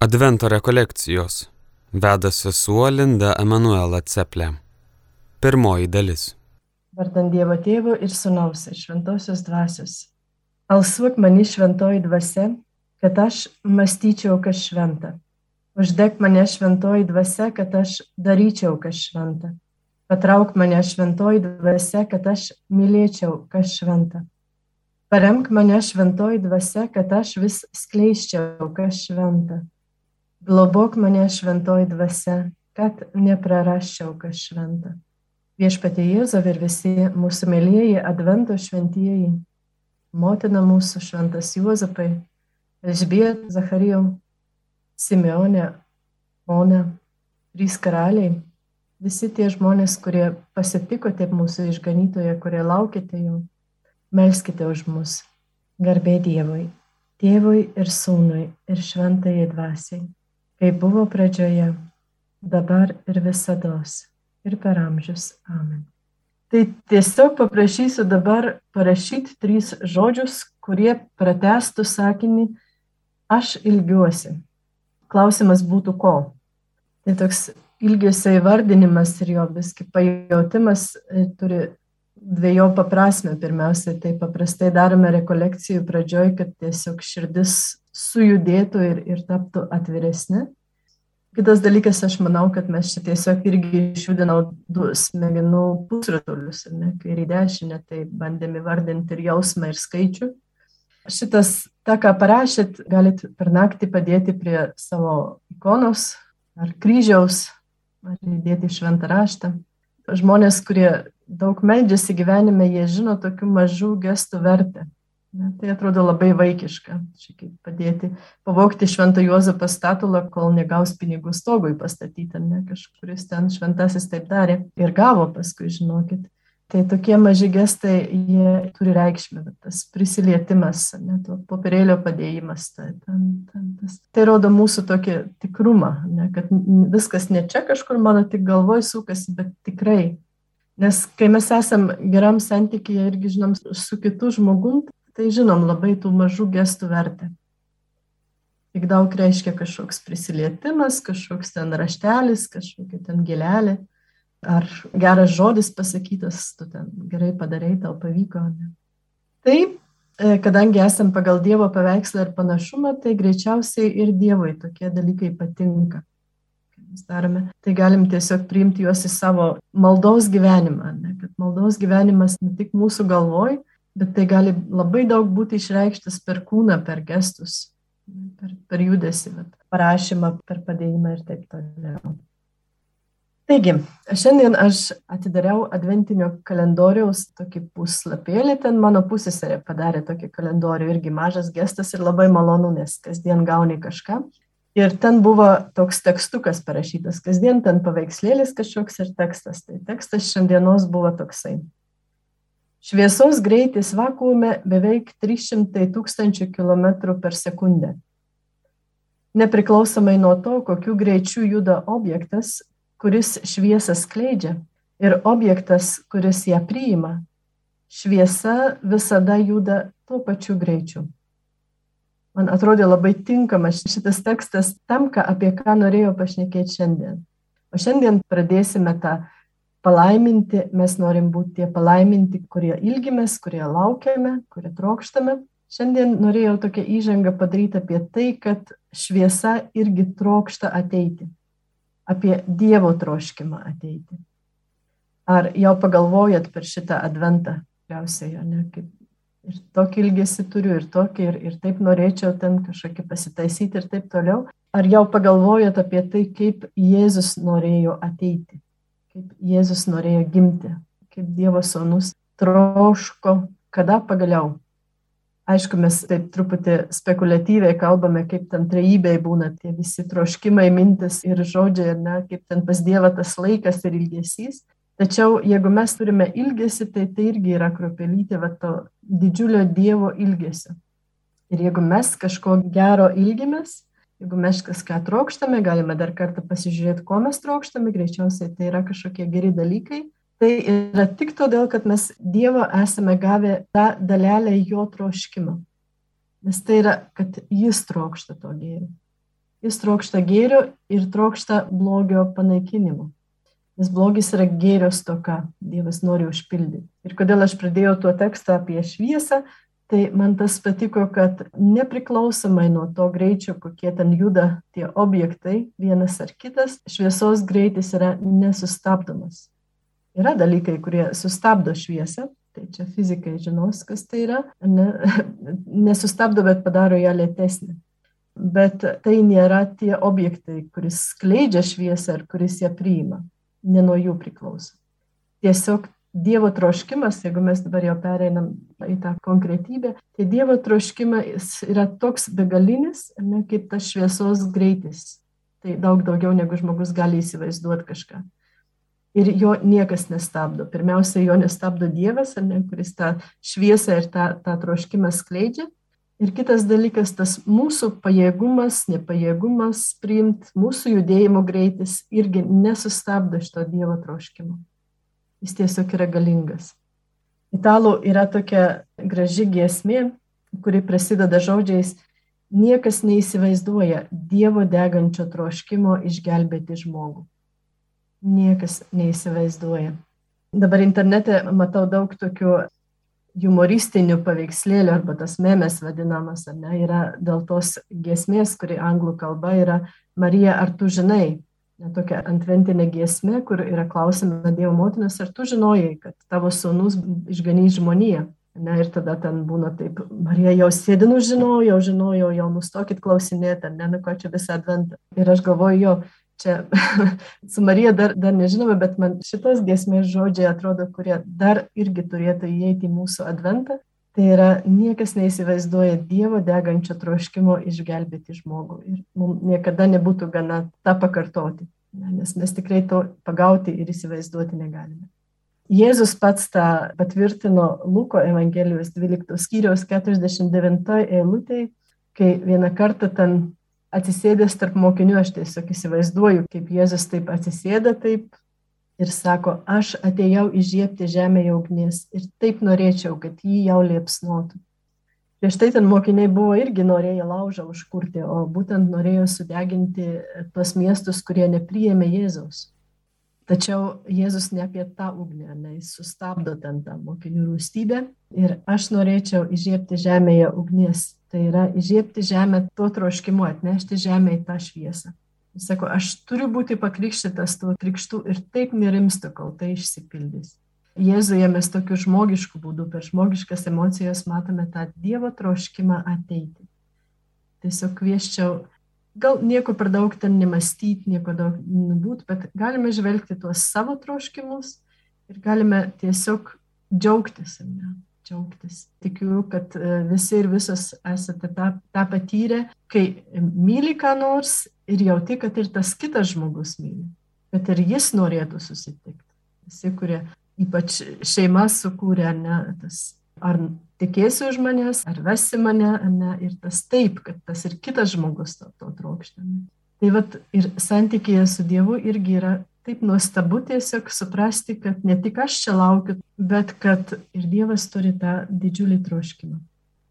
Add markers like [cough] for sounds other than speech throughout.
Advento rekolekcijos veda sesuo Linda Emanuela Ceplė. Pirmoji dalis. Vardant Dievo Tėvo ir Sūnaus ir Šventosios Dvasios. Alsuok mani šventoji dvasia, kad aš mąstyčiau, kas šventa. Uždeg mane šventoji dvasia, kad aš daryčiau, kas šventa. Patrauk mane šventoji dvasia, kad aš mylėčiau, kas šventa. Paremk mane šventoji dvasia, kad aš vis skleiščiau, kas šventa globok mane šventoji dvasia, kad neprarasčiau kas šventa. Viešpatie Jėzov ir visi mūsų mėlyjeji Advento šventieji, motina mūsų šventas Juozapai, Elžbiet, Zacharijau, Simeonė, Ona, trys karaliai, visi tie žmonės, kurie pasitikote mūsų išganytoje, kurie laukite jo, melskite už mus. Garbė Dievui, Tėvui ir Sūnui ir Šventai Dvasiai kaip buvo pradžioje, dabar ir visada, ir per amžius. Amen. Tai tiesiog paprašysiu dabar parašyti trys žodžius, kurie pratestų sakinį aš ilgiuosi. Klausimas būtų ko. Tai toks ilgesio įvardinimas ir jo viski pajautimas e, turi dviejopą prasme. Pirmiausia, tai paprastai darome rekolekcijų pradžioj, kad tiesiog širdis sujudėtų ir, ir taptų atviresnė. Kitas dalykas, aš manau, kad mes čia tiesiog irgi išjudinau du smegenų pusrutulius, ne, kairį dešinę, tai bandėme vardinti ir jausmą, ir skaičių. Šitas, tą, ką parašėt, galit per naktį padėti prie savo ikonos ar kryžiaus, ar įdėti šventą raštą. Žmonės, kurie daug meldžiasi gyvenime, jie žino tokių mažų gestų vertę. Ne, tai atrodo labai vaikiška, kaip padėti pavokti šventą Juozapą statulą, kol negaus pinigų stogui pastatyti, ne kažkuris ten šventasis taip darė ir gavo paskui, žinokit. Tai tokie maži gestai, jie turi reikšmę, tas prisilietimas, ne, to popierėlio padėjimas, tai, ten, ten, tas, tai rodo mūsų tokį tikrumą, ne, kad viskas ne čia kažkur mano tik galvoj sukasi, bet tikrai. Nes kai mes esam geram santykėje irgi žinom su kitu žmogum, tai žinom labai tų mažų gestų vertę. Tik daug reiškia kažkoks prisilietimas, kažkoks ten raštelis, kažkokia ten gėlelė, ar geras žodis pasakytas, tu ten gerai padarai, tau pavyko. Ne? Taip, kadangi esam pagal Dievo paveikslą ir panašumą, tai greičiausiai ir Dievui tokie dalykai patinka. Darome, tai galim tiesiog priimti juos į savo maldos gyvenimą, ne? kad maldos gyvenimas ne tik mūsų galvoj, bet tai gali labai daug būti išreikštas per kūną, per gestus, per, per judesi, parašymą, per padėjimą ir taip toliau. Taigi, šiandien aš atidariau adventinio kalendoriaus tokį puslapėlį, ten mano pusėserė padarė tokį kalendorių, irgi mažas gestas ir labai malonu, nes kasdien gauni kažką. Ir ten buvo toks tekstukas parašytas, kasdien ten paveikslėlis kažkoks ir tekstas. Tai tekstas šiandienos buvo toksai. Šviesos greitis vakuume beveik 300 tūkstančių km per sekundę. Nepriklausomai nuo to, kokiu greičiu juda objektas, kuris šviesą skleidžia, ir objektas, kuris ją priima, šviesa visada juda tuo pačiu greičiu. Man atrodė labai tinkamas šitas tekstas tam, ką, apie ką norėjau pašnekėti šiandien. O šiandien pradėsime tą palaiminti, mes norim būti tie palaiminti, kurie ilgimės, kurie laukiame, kurie trokštame. Šiandien norėjau tokią įžangą padaryti apie tai, kad šviesa irgi trokšta ateiti, apie Dievo troškimą ateiti. Ar jau pagalvojat per šitą adventą, tikriausiai, ne, kaip ir tokį ilgesį turiu, ir tokį, ir, ir taip norėčiau ten kažkokį pasitaisyti ir taip toliau. Ar jau pagalvojat apie tai, kaip Jėzus norėjo ateiti? Kaip Jėzus norėjo gimti, kaip Dievo sūnus troško, kada pagaliau. Aišku, mes taip truputį spekuliatyviai kalbame, kaip ten trejybėje būna tie visi troškimai, mintis ir žodžiai, ne, kaip ten pas Dievą tas laikas ir ilgesys. Tačiau jeigu mes turime ilgesį, tai tai irgi yra kropelytė va to didžiulio Dievo ilgesio. Ir jeigu mes kažko gero ilgimės, Jeigu mes kažką trokštame, galime dar kartą pasižiūrėti, ko mes trokštame, greičiausiai tai yra kažkokie geri dalykai. Tai yra tik todėl, kad mes Dievo esame gavę tą dalelę jo troškimo. Nes tai yra, kad jis trokšta to gėrio. Jis trokšta gėrio ir trokšta blogio panaikinimo. Nes blogis yra gėrio stoka, Dievas nori užpildyti. Ir kodėl aš pradėjau tuo tekstą apie šviesą, tai man tas patiko, kad nepriklausomai nuo to greičio, kokie ten juda tie objektai, vienas ar kitas, šviesos greitis yra nesustabdomas. Yra dalykai, kurie sustabdo šviesą, tai čia fizikai žinos, kas tai yra, ne, [laughs] nesustabdo, bet padaro ją lėtesnį. Bet tai nėra tie objektai, kuris skleidžia šviesą ir kuris ją priima ne nuo jų priklauso. Tiesiog Dievo troškimas, jeigu mes dabar jau pereinam į tą konkretybę, tai Dievo troškimas yra toks begalinis, ne, kaip tas šviesos greitis. Tai daug daugiau negu žmogus gali įsivaizduoti kažką. Ir jo niekas nestabdo. Pirmiausia, jo nestabdo Dievas, ne, kuris tą šviesą ir tą, tą troškimą skleidžia. Ir kitas dalykas, tas mūsų pajėgumas, nepajėgumas priimti, mūsų judėjimo greitis irgi nesustabdo šito Dievo troškimo. Jis tiesiog yra galingas. Italų yra tokia graži giesmė, kuri prasideda žodžiais, niekas neįsivaizduoja Dievo degančio troškimo išgelbėti žmogų. Niekas neįsivaizduoja. Dabar internete matau daug tokių humoristinių paveikslėlių arba tas memes vadinamas, ar ne, yra dėl tos giesmės, kuri anglų kalba yra Marija, ar tu žinai? Ne, tokia antventinė giesmė, kur yra klausima Dievo motinas, ar tu žinojai, kad tavo sūnus išganys žmoniją. Ne, ir tada ten būna taip, Marija jau sėdinu žinojau, jau žinojau, jau nustokit klausinėti, ne, nu ko čia visą adventą. Ir aš galvoju, jo, čia [laughs] su Marija dar, dar nežinome, bet man šitos giesmės žodžiai atrodo, kurie dar irgi turėtų įeiti į mūsų adventą. Tai yra, niekas neįsivaizduoja Dievo degančio troškimo išgelbėti žmogų. Ir mums niekada nebūtų gana tą pakartoti, nes mes tikrai to pagauti ir įsivaizduoti negalime. Jėzus pats tą patvirtino Luko Evangelijos 12 skyriaus 49 eilutėje, kai vieną kartą ten atsisėdęs tarp mokinių, aš tiesiog įsivaizduoju, kaip Jėzus taip atsisėda taip ir sako, aš atėjau įžiepti žemėje ugnies ir taip norėčiau, kad jį jau liepsnotų. Prieš tai ten mokiniai buvo irgi norėję laužą užkurti, o būtent norėjo sudeginti tuos miestus, kurie nepriėmė Jėzaus. Tačiau Jėzus ne apie tą ugnį, ne, jis sustabdo ten tą mokinių rūstybę ir aš norėčiau įžiepti žemėje ugnies Tai yra įžiepti žemę tuo troškimu, atnešti žemę į tą šviesą. Sako, aš turiu būti pakrikštytas tuo krikštu ir taip nerimstu, kol tai išsipildys. Jėzuje mes tokiu žmogišku būdu, per žmogiškas emocijas matome tą Dievo troškimą ateiti. Tiesiog kvieščiau, gal nieko per daug ten nemastyti, nieko daug nebūt, bet galime žvelgti tuos savo troškimus ir galime tiesiog džiaugtis. Ne? Džiaugtis. Tikiu, kad e, visi ir visos esate tą, tą patyrę, kai myli ką nors ir jauti, kad ir tas kitas žmogus myli, kad ir jis norėtų susitikti. Visi, kurie ypač šeimas sukūrė, ne, tas, ar tikėsi už manęs, ar vesi mane, ne, ir tas taip, kad tas ir kitas žmogus to, to trokšta. Tai vad ir santykėje su Dievu irgi yra taip nuostabu tiesiog suprasti, kad ne tik aš čia laukiu, bet kad ir Dievas turi tą didžiulį troškimą.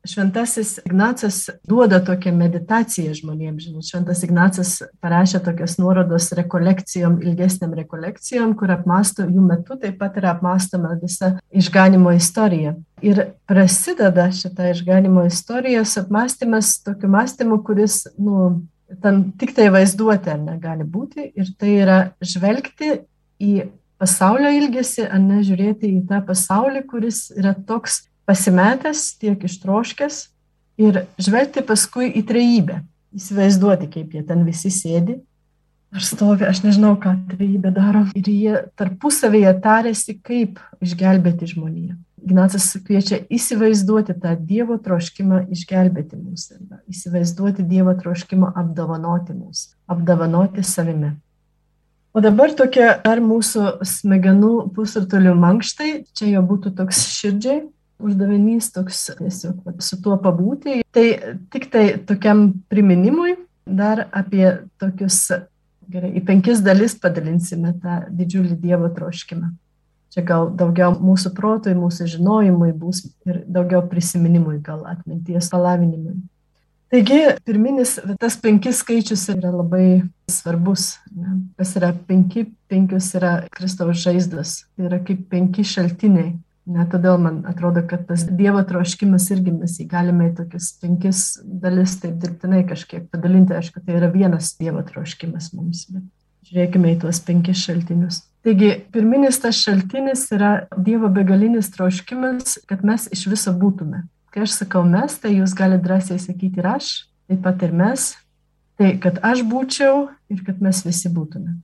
Šventasis Ignacas duoda tokią meditaciją žmonėms. Žinot, Šventas Ignacas parašė tokias nuorodos rekolekcijom, ilgesniam rekolekcijom, kur apmasto jų metu taip pat yra apmastoma visa išganimo istorija. Ir prasideda šitą išganimo istoriją su apmastymas tokiu mąstymu, kuris, nu, ten tik tai vaizduotė negali būti ir tai yra žvelgti į pasaulio ilgesį, ar ne žiūrėti į tą pasaulį, kuris yra toks pasimetęs, tiek ištroškęs ir žvelgti paskui į trejybę, įsivaizduoti, kaip jie ten visi sėdi. Ar stovi, aš nežinau, ką trejybė daro. Ir jie tarpusavėje tarėsi, kaip išgelbėti žmoniją. Ignacas kviečia įsivaizduoti tą Dievo troškimą išgelbėti mus, įsivaizduoti Dievo troškimą apdovanoti mus, apdovanoti savimi. O dabar tokia ar mūsų smegenų pusrutulių mankštai, čia jau būtų toks širdžiai uždavinys, toks tiesiog su tuo pabūti. Tai tik tai tokiam priminimui dar apie tokius, gerai, į penkis dalis padalinsime tą didžiulį Dievo troškimą. Čia gal daugiau mūsų protui, mūsų žinojimui bus ir daugiau prisiminimui, gal atminties palavinimui. Taigi, pirminis, tas penkis skaičius yra labai svarbus. Ne? Kas yra penki, penkios yra Kristaus žaizdos. Tai yra kaip penki šaltiniai. Ne, todėl man atrodo, kad tas Dievo troškimas irgi mes jį galime į tokius penkis dalis taip dirbtinai kažkiek padalinti. Aišku, tai yra vienas Dievo troškimas mums. Bet žiūrėkime į tuos penkis šaltinius. Taigi, pirminis tas šaltinis yra Dievo begalinis troškimas, kad mes iš viso būtume. Kai aš sakau mes, tai jūs galite drąsiai sakyti ir aš, taip pat ir mes. Tai, kad aš būčiau ir kad mes visi būtume.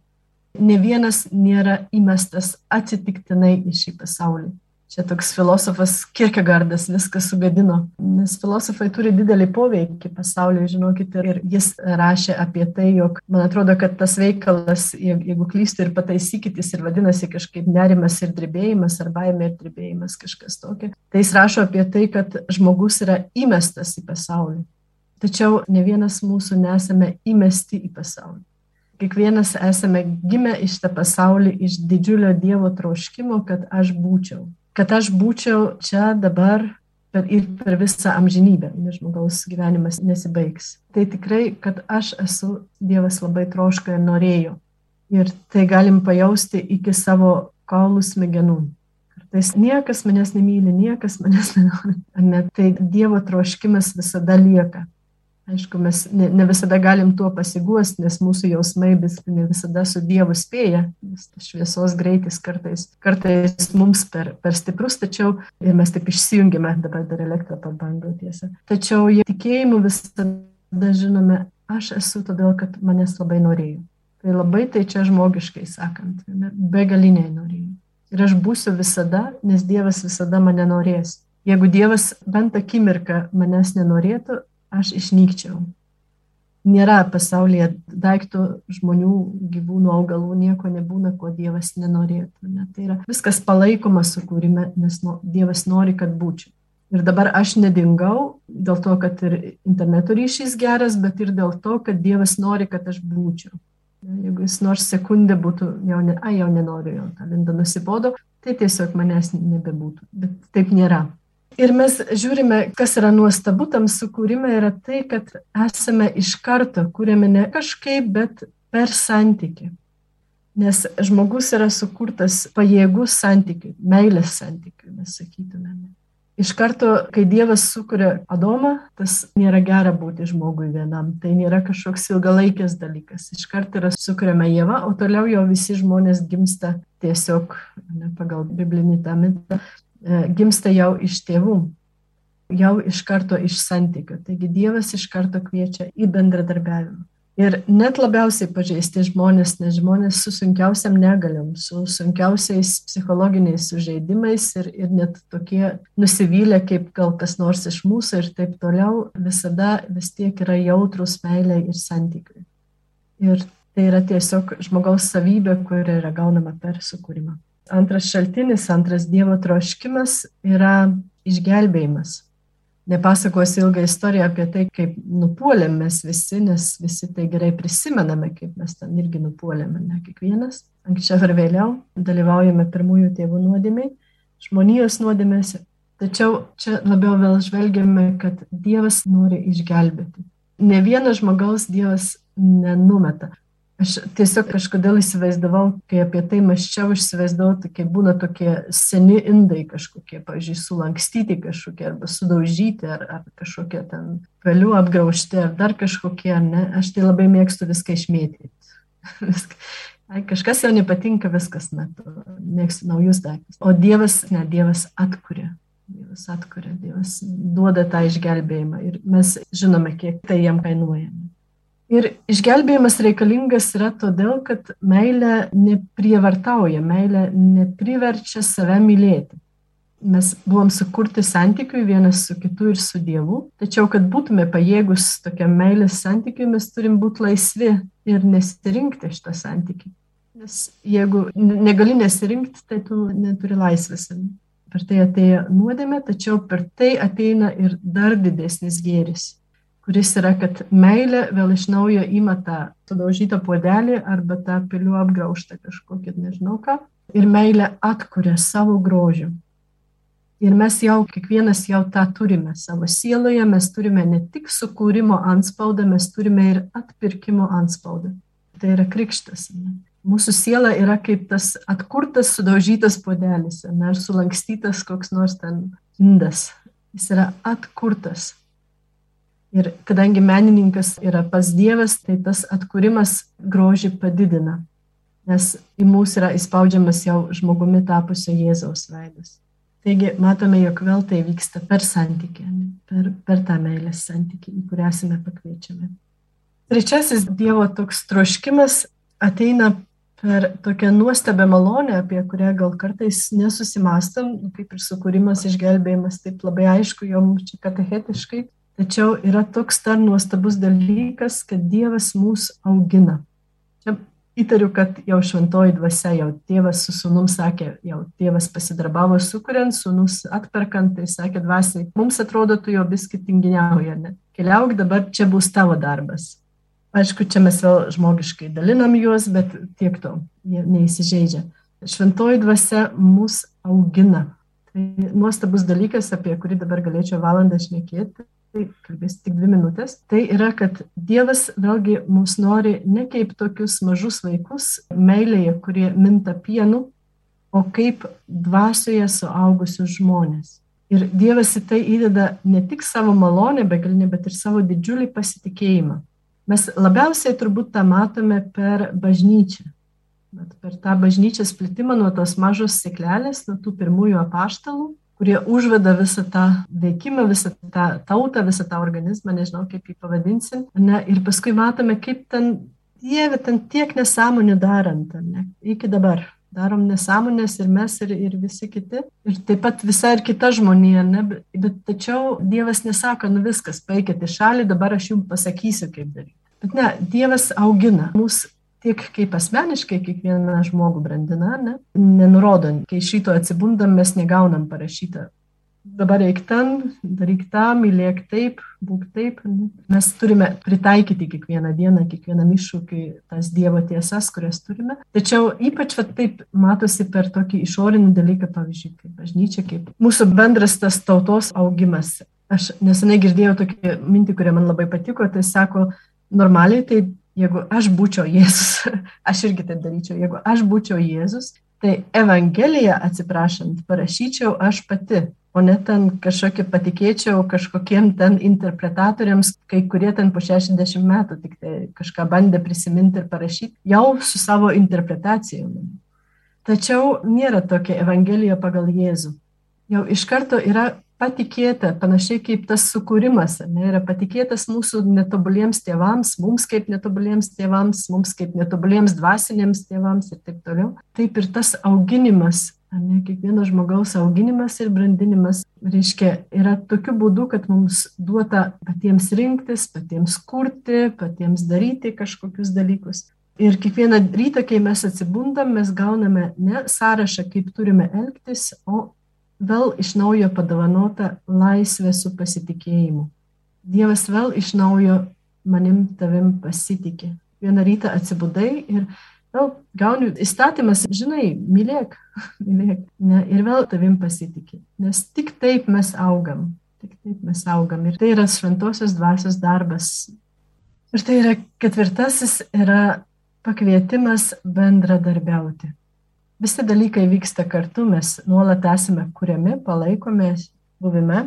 Ne vienas nėra įmestas atsitiktinai į šį pasaulį. Čia toks filosofas Kierkegaardas viską sugadino, nes filosofai turi didelį poveikį pasauliui, žinokit, ir jis rašė apie tai, jog man atrodo, kad tas veikalas, jeigu klystu ir pataisykit, jis ir vadinasi kažkaip nerimas ir drebėjimas, ar baimė ir drebėjimas, kažkas tokio. Tai jis rašo apie tai, kad žmogus yra įmestas į pasaulį. Tačiau ne vienas mūsų nesame įmesti į pasaulį. Kiekvienas esame gimę iš tą pasaulį iš didžiulio Dievo troškimo, kad aš būčiau kad aš būčiau čia dabar per, ir per visą amžinybę, nes žmogaus gyvenimas nesibaigs. Tai tikrai, kad aš esu, Dievas labai troško ir norėjo. Ir tai galim pajausti iki savo kaulų smegenų. Kartais niekas manęs nemyli, niekas manęs nenori. Ne, tai Dievo troškimas visada lieka. Aišku, mes ne, ne visada galim tuo pasiguosti, nes mūsų jausmai vis ne visada su Dievu spėja, nes šviesos greitis kartais, kartais mums per, per stiprus, tačiau ir mes taip išsijungiame, dabar dar elektrą pabandau tiesą. Tačiau tikėjimu visada žinome, aš esu todėl, kad manęs labai norėjau. Tai labai tai čia žmogiškai sakant, begaliniai norėjau. Ir aš būsiu visada, nes Dievas visada mane norės. Jeigu Dievas bent akimirką manęs nenorėtų, aš išnykčiau. Nėra pasaulyje daiktų, žmonių, gyvūnų, augalų, nieko nebūna, ko Dievas nenorėtų. Ne? Tai yra viskas palaikoma sukūrime, nes nu, Dievas nori, kad būčiau. Ir dabar aš nedingau dėl to, kad ir interneto ryšys geras, bet ir dėl to, kad Dievas nori, kad aš būčiau. Jeigu jis nors sekundę būtų, jau, ne, a, jau nenoriu, jau ta linda nusibodo, tai tiesiog manęs nebebūtų. Bet taip nėra. Ir mes žiūrime, kas yra nuostabu tam sukūrime, yra tai, kad esame iš karto kūrėme ne kažkaip, bet per santyki. Nes žmogus yra sukurtas pajėgus santykiui, meilės santykiui, mes sakytumėme. Iš karto, kai Dievas sukuria Adomą, tas nėra gera būti žmogui vienam, tai nėra kažkoks ilgalaikis dalykas. Iš karto yra sukuriama Jėva, o toliau jau visi žmonės gimsta tiesiog ne, pagal biblinį tą mitą, gimsta jau iš tėvų, jau iš karto iš santykių. Taigi Dievas iš karto kviečia į bendradarbiavimą. Ir net labiausiai pažeisti žmonės, nes žmonės su sunkiausiam negaliam, su sunkiausiais psichologiniais sužeidimais ir, ir net tokie nusivylę, kaip gal kas nors iš mūsų ir taip toliau, visada vis tiek yra jautrus meiliai ir santykiui. Ir tai yra tiesiog žmogaus savybė, kuri yra gaunama per sukūrimą. Antras šaltinis, antras Dievo troškimas yra išgelbėjimas. Nepasakosiu ilgą istoriją apie tai, kaip nupuolėm mes visi, nes visi tai gerai prisimename, kaip mes ten irgi nupuolėme, ne kiekvienas. Anksčiau ar vėliau dalyvaujame pirmųjų tėvų nuodėmiai, žmonijos nuodėmėse. Tačiau čia labiau vėl žvelgiame, kad Dievas nori išgelbėti. Ne vieno žmogaus Dievas nenumeta. Aš tiesiog kažkodėl įsivaizdavau, kai apie tai maščiau, įsivaizdavau, tai kai būna tokie seni indai kažkokie, pavyzdžiui, sulankstyti kažkokie, arba sudaužyti, ar, ar kažkokie ten pelių apgraužti, ar dar kažkokie, ar ne. Aš tai labai mėgstu viską išmėtyti. [laughs] Kažkas jau nepatinka, viskas metu, mėgstu naujus daiktus. O Dievas, ne, Dievas atkuria. Dievas atkuria, Dievas duoda tą išgelbėjimą ir mes žinome, kiek tai jam kainuoja. Ir išgelbėjimas reikalingas yra todėl, kad meilė neprievartauja, meilė nepriverčia save mylėti. Mes buvom sukurti santykiui vienas su kitu ir su Dievu, tačiau, kad būtume pajėgus tokiam meilės santykiui, mes turim būti laisvi ir nesirinkti šitą santykį. Nes jeigu negali nesirinkti, tai tu neturi laisvės. Per tai atėjo nuodėmė, tačiau per tai ateina ir dar didesnis gėris kuris yra, kad meilė vėl iš naujo tą sudaužytą puodelį arba tą pilių apgraužtą kažkokį, nežinau ką, ir meilė atkuria savo grožių. Ir mes jau, kiekvienas jau tą turime savo sieloje, mes turime ne tik sukūrimo anspaudą, mes turime ir atpirkimo anspaudą. Tai yra krikštas. Ne? Mūsų siela yra kaip tas atkurtas, sudaužytas podelis, ne, ar sulankstytas koks nors ten indas. Jis yra atkurtas. Ir kadangi menininkas yra pas Dievas, tai tas atkūrimas grožį padidina, nes į mūsų yra įspaudžiamas jau žmogumi tapusio Jėzaus veidas. Taigi matome, jog vėl tai vyksta per santykį, per, per tą meilės santykį, į kurią esame pakviečiami. Trečiasis Dievo toks troškimas ateina per tokią nuostabią malonę, apie kurią gal kartais nesusimastam, kaip ir sukūrimas, išgelbėjimas, taip labai aišku, jau čia katechetiškai, Tačiau yra toks dar nuostabus dalykas, kad Dievas mūsų augina. Čia įtariu, kad jau šventoji dvasia, jau tėvas su sunum sakė, jau tėvas pasidarbavo sukuriant, sunus atperkant, tai sakė dvasiai, mums atrodo, tu jo vis kitinginiauja, ne? Keliauk dabar, čia bus tavo darbas. Aišku, čia mes vėl žmogiškai dalinam juos, bet tiek to, jie neįsižeidžia. Šventoji dvasia mus augina. Tai nuostabus dalykas, apie kurį dabar galėčiau valandą šnekėti tai kalbėsiu tik dvi minutės, tai yra, kad Dievas vėlgi mus nori ne kaip tokius mažus vaikus meilėje, kurie minta pienu, o kaip dvasioje suaugusius žmonės. Ir Dievas į tai įdeda ne tik savo malonę begalinę, bet ir savo didžiulį pasitikėjimą. Mes labiausiai turbūt tą matome per bažnyčią. Bet per tą bažnyčios plitimą nuo tos mažos seklelės, nuo tų pirmųjų apaštalų, kurie užveda visą tą veikimą, visą tą tautą, visą tą organizmą, nežinau kaip jį pavadinsim. Ne? Ir paskui matome, kaip ten, Dieve, ten tiek nesąmonių darant, ne? iki dabar. Darom nesąmonės ir mes, ir, ir visi kiti. Ir taip pat visa ir kita žmonija. Ne? Bet, bet tačiau Dievas nesako, nu viskas, paikit į šalį, dabar aš jums pasakysiu, kaip daryti. Bet ne, Dievas augina mūsų tiek kaip asmeniškai kiekvieną žmogų brandina, ne? nenurodo, kai šito atsibundam, mes negaunam parašytą. Dabar eik ten, daryk tą, mylėk taip, būk taip. Ne? Mes turime pritaikyti kiekvieną dieną, kiekvienam iššūkiui tas Dievo tiesas, kurias turime. Tačiau ypač va, taip matosi per tokį išorinį dalyką, pavyzdžiui, kaip bažnyčia, kaip mūsų bendras tas tautos augimas. Aš nesenai girdėjau tokį mintį, kurią man labai patiko, tai sako, normaliai tai jeigu aš būčiau Jėzus, [laughs] aš irgi taip daryčiau, jeigu aš būčiau Jėzus, tai Evangeliją atsiprašant parašyčiau aš pati, o ne ten kažkokį patikėčiau kažkokiem ten interpretatoriams, kai kurie ten po 60 metų tik tai kažką bandė prisiminti ir parašyti, jau su savo interpretacijomis. Tačiau nėra tokia Evangelija pagal Jėzų. Jau iš karto yra patikėta, panašiai kaip tas sukūrimas, ne, yra patikėtas mūsų netobuliems tėvams, mums kaip netobuliems tėvams, mums kaip netobuliems dvasiniams tėvams ir taip toliau. Taip ir tas auginimas, ne, kiekvieno žmogaus auginimas ir brandinimas, reiškia, yra tokiu būdu, kad mums duota patiems rinktis, patiems kurti, patiems daryti kažkokius dalykus. Ir kiekvieną rytą, kai mes atsibundam, mes gauname ne sąrašą, kaip turime elgtis, o vėl iš naujo padovanota laisvė su pasitikėjimu. Dievas vėl iš naujo manim tavim pasitikė. Vieną rytą atsibudai ir vėl gauni įstatymas, žinai, mylėk, [laughs] mylėk. Ne, ir vėl tavim pasitikė. Nes tik taip mes augam. Tik taip mes augam. Ir tai yra šventosios dvasios darbas. Ir tai yra ketvirtasis, yra pakvietimas bendradarbiauti visi dalykai vyksta kartu, mes nuolat esame kuriami, palaikome buvime.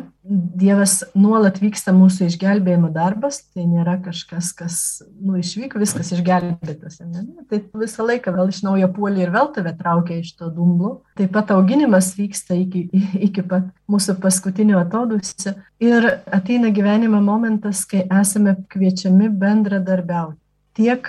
Dievas nuolat vyksta mūsų išgelbėjimo darbas, tai nėra kažkas, kas, nu, išvyko, viskas išgelbėtas. Ne? Tai visą laiką vėl iš naujo puolį ir vėl tave traukia iš to dumblų. Taip pat auginimas vyksta iki, iki pat mūsų paskutinio atodusio. Ir ateina gyvenimo momentas, kai esame kviečiami bendradarbiauti. Tiek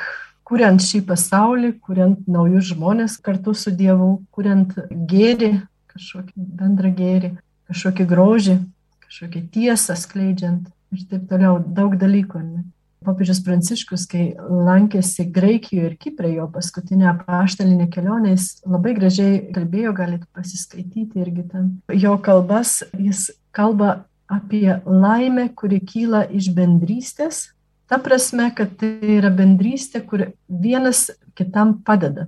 kuriant šį pasaulį, kuriant naujus žmonės kartu su Dievu, kuriant gėrį, kažkokį bendrą gėrį, kažkokį grožį, kažkokią tiesą skleidžiant ir taip toliau, daug dalykų. Ne? Popiežius Pranciškus, kai lankėsi Graikijoje ir Kiprė, jo paskutinę apaštalinę kelionę, jis labai gražiai kalbėjo, galite pasiskaityti irgi ten. Jo kalbas, jis kalba apie laimę, kuri kyla iš bendrystės, Ta prasme, kad tai yra bendrystė, kur vienas kitam padeda.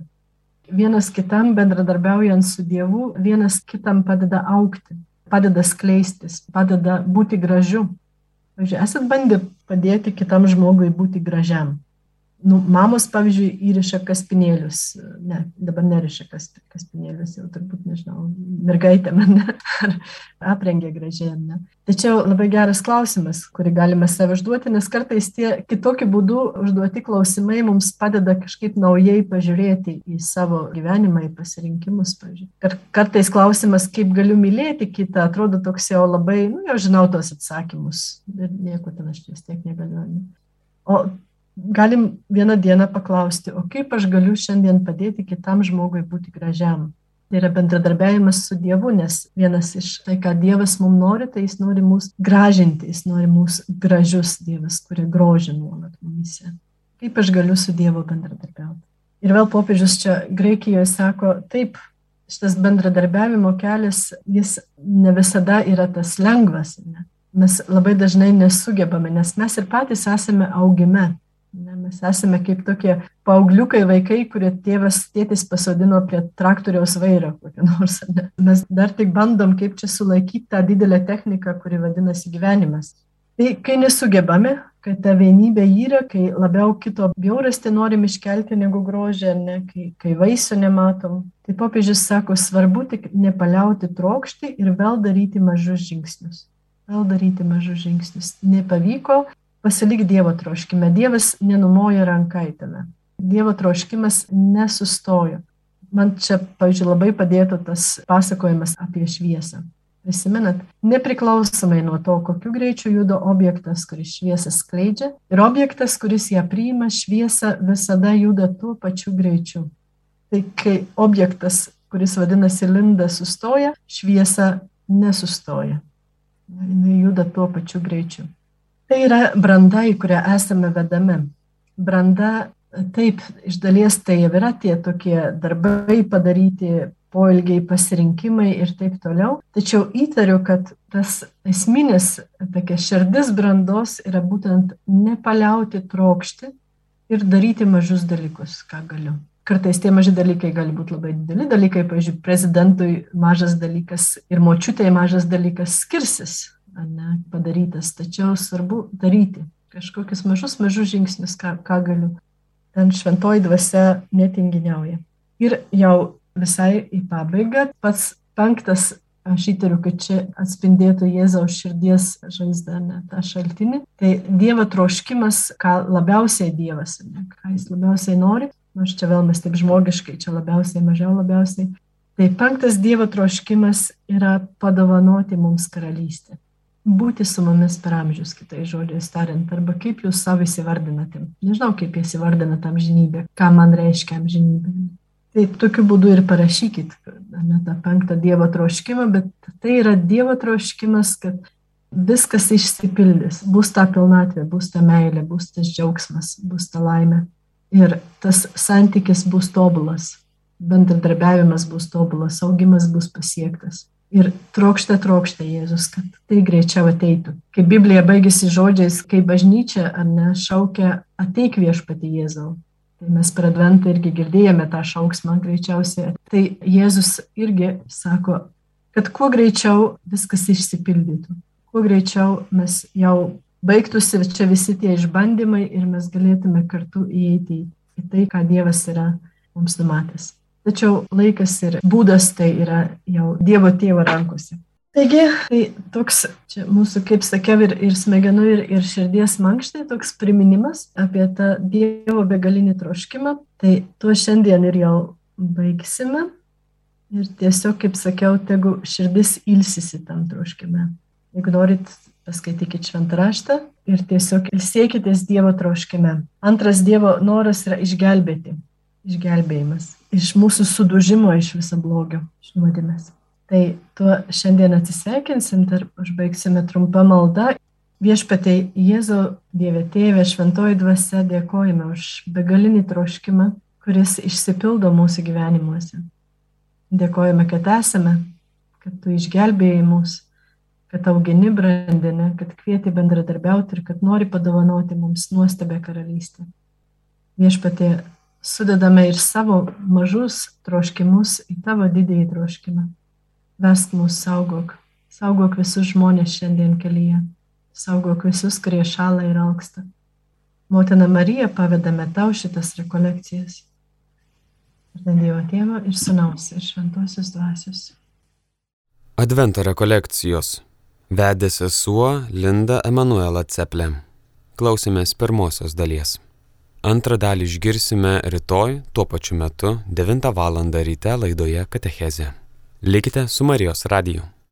Vienas kitam bendradarbiaujant su Dievu, vienas kitam padeda aukti. padeda skleistis, padeda būti gražiu. Pavyzdžiui, esat bandę padėti kitam žmogui būti gražiam nu, mamos, pavyzdžiui, įriša kaspinėlius, ne, dabar neriša kaspinėlius, jau turbūt, nežinau, mergaitė man [laughs] ar aprengė gražiai, ne. Tačiau labai geras klausimas, kurį galime save užduoti, nes kartais tie kitokiu būdu užduoti klausimai mums padeda kažkaip naujai pažiūrėti į savo gyvenimą, į pasirinkimus. Pavyzdžiui. Kartais klausimas, kaip galiu mylėti kitą, atrodo toks jau labai, nu, jau žinau tos atsakymus ir nieko ten aš vis tiek negaliu. Ne. O galim vieną dieną paklausti, o kaip aš galiu šiandien padėti kitam žmogui būti gražiam. Tai yra bendradarbiavimas su Dievu, nes vienas iš tai, ką Dievas mums nori, tai jis nori mus gražinti, jis nori mus gražius Dievas, kurie grožia nuolat mumise. Kaip aš galiu su Dievu bendradarbiauti? Ir vėl popiežius čia Graikijoje sako, taip, šitas bendradarbiavimo kelias, jis ne visada yra tas lengvas. Ne? Mes labai dažnai nesugebame, nes mes ir patys esame augime. Ne, mes esame kaip tokie paaugliukai vaikai, kurie tėvas, tėtis pasodino prie traktoriaus vairo kokio nors. Ne. Mes dar tik bandom, kaip čia sulaikyti tą didelę techniką, kuri vadinasi gyvenimas. Tai kai nesugebame, kai ta vienybė yra, kai labiau kito bjaurasti norim iškelti negu grožį, ne, kai, kai vaisių nematom, tai popiežius sako, svarbu tik nepaliauti trokšti ir vėl daryti mažus žingsnius. Vėl daryti mažus žingsnius. Nepavyko, pasilik Dievo troškime. Dievas nenumoja ranką į tave. Dievo troškimas nesustojo. Man čia, pavyzdžiui, labai padėtų tas pasakojimas apie šviesą. Prisimenat, nepriklausomai nuo to, kokiu greičiu juda objektas, kuris šviesą skleidžia, ir objektas, kuris ją priima, šviesa visada juda tuo pačiu greičiu. Tai kai objektas, kuris vadinasi linda, sustoja, šviesa nesustoja. Jis juda tuo pačiu greičiu. Tai yra branda, į kurią esame vedami. Branda, taip, iš dalies tai yra tie tokie darbai padaryti, poilgiai, pasirinkimai ir taip toliau. Tačiau įtariu, kad tas esminis, tokia širdis brandos yra būtent nepaliauti trokšti ir daryti mažus dalykus, ką galiu. Kartais tie maži dalykai gali būti labai dideli dalykai, pavyzdžiui, prezidentui mažas dalykas ir močiutėje mažas dalykas skirsis ne, padarytas, tačiau svarbu daryti kažkokius mažus, mažus žingsnius, ką, ką galiu. Ten šventoji dvasia netinginiauja. Ir jau visai į pabaigą, pats penktas, aš įtariu, kad čia atspindėtų Jėzaus širdies žaizdą, ne tą šaltinį. Tai Dievo troškimas, ką labiausiai Dievas, ne, ką jis labiausiai nori, nors čia vėl mes taip žmogiškai, čia labiausiai, mažiau labiausiai. Tai penktas Dievo troškimas yra padovanoti mums karalystę būti su mumis per amžius, kitai žodžiais tariant, arba kaip jūs savo įsivardinate. Nežinau, kaip jūs įvardinate amžinybę, ką man reiškia amžinybė. Tai tokiu būdu ir parašykit ne, tą penktą Dievo troškimą, bet tai yra Dievo troškimas, kad viskas išsipildys, bus ta pilnatvė, bus ta meilė, bus tas džiaugsmas, bus ta laimė. Ir tas santykis bus tobulas, bendradarbiavimas bus tobulas, augimas bus pasiektas. Ir trokšta, trokšta Jėzus, kad tai greičiau ateitų. Kai Biblija baigėsi žodžiais, kai bažnyčia ar ne šaukia ateik viešpati Jėzau. Tai mes per adventą irgi girdėjome tą šauksmą greičiausiai. Tai Jėzus irgi sako, kad kuo greičiau viskas išsipildytų. Kuo greičiau mes jau baigtųsi čia visi tie išbandymai ir mes galėtume kartu įeiti į tai, ką Dievas yra mums numatęs. Tačiau laikas ir būdas tai yra jau Dievo tėvo rankose. Taigi, tai toks čia mūsų, kaip sakiau, ir, ir smegenų, ir, ir širdies mankštai, toks priminimas apie tą Dievo begalinį troškimą. Tai tuo šiandien ir jau baigsime. Ir tiesiog, kaip sakiau, tegu širdis ilsisi tam troškime. Jeigu norit, paskaitykite šventą raštą ir tiesiog ilsėkitės Dievo troškime. Antras Dievo noras yra išgelbėti. Išgelbėjimas iš mūsų sudužimo iš viso blogio, iš nuodėmės. Tai tuo šiandien atsisveikinsim ir užbaigsime trumpą maldą. Viešpatai Jėzau, Dieve Tėve, Šventoji Dvasia, dėkojame už begalinį troškimą, kuris išsipildo mūsų gyvenimuose. Dėkojame, kad esame, kad tu išgelbėjai mus, kad augini brandinę, kad kvieti bendradarbiauti ir kad nori padovanoti mums nuostabę karalystę. Viešpatie, sudedame ir savo mažus troškimus į tavo didįjį troškimą. Vesk mūsų saugok, Saugok visus žmonės šiandien kelyje. Saugok visus, kurie šalą ir alksta. Motina Marija pavedame tau šitas rekolekcijas. Ir Dievo tėvo ir sunaus ir šventosios dvasios. Advento rekolekcijos. Vedė sesuo Linda Emanuela Ceplė. Klausėmės pirmosios dalies. Antrą dalį išgirsime rytoj tuo pačiu metu 9 val. ryte laidoje Katecheze. Likite su Marijos radiju.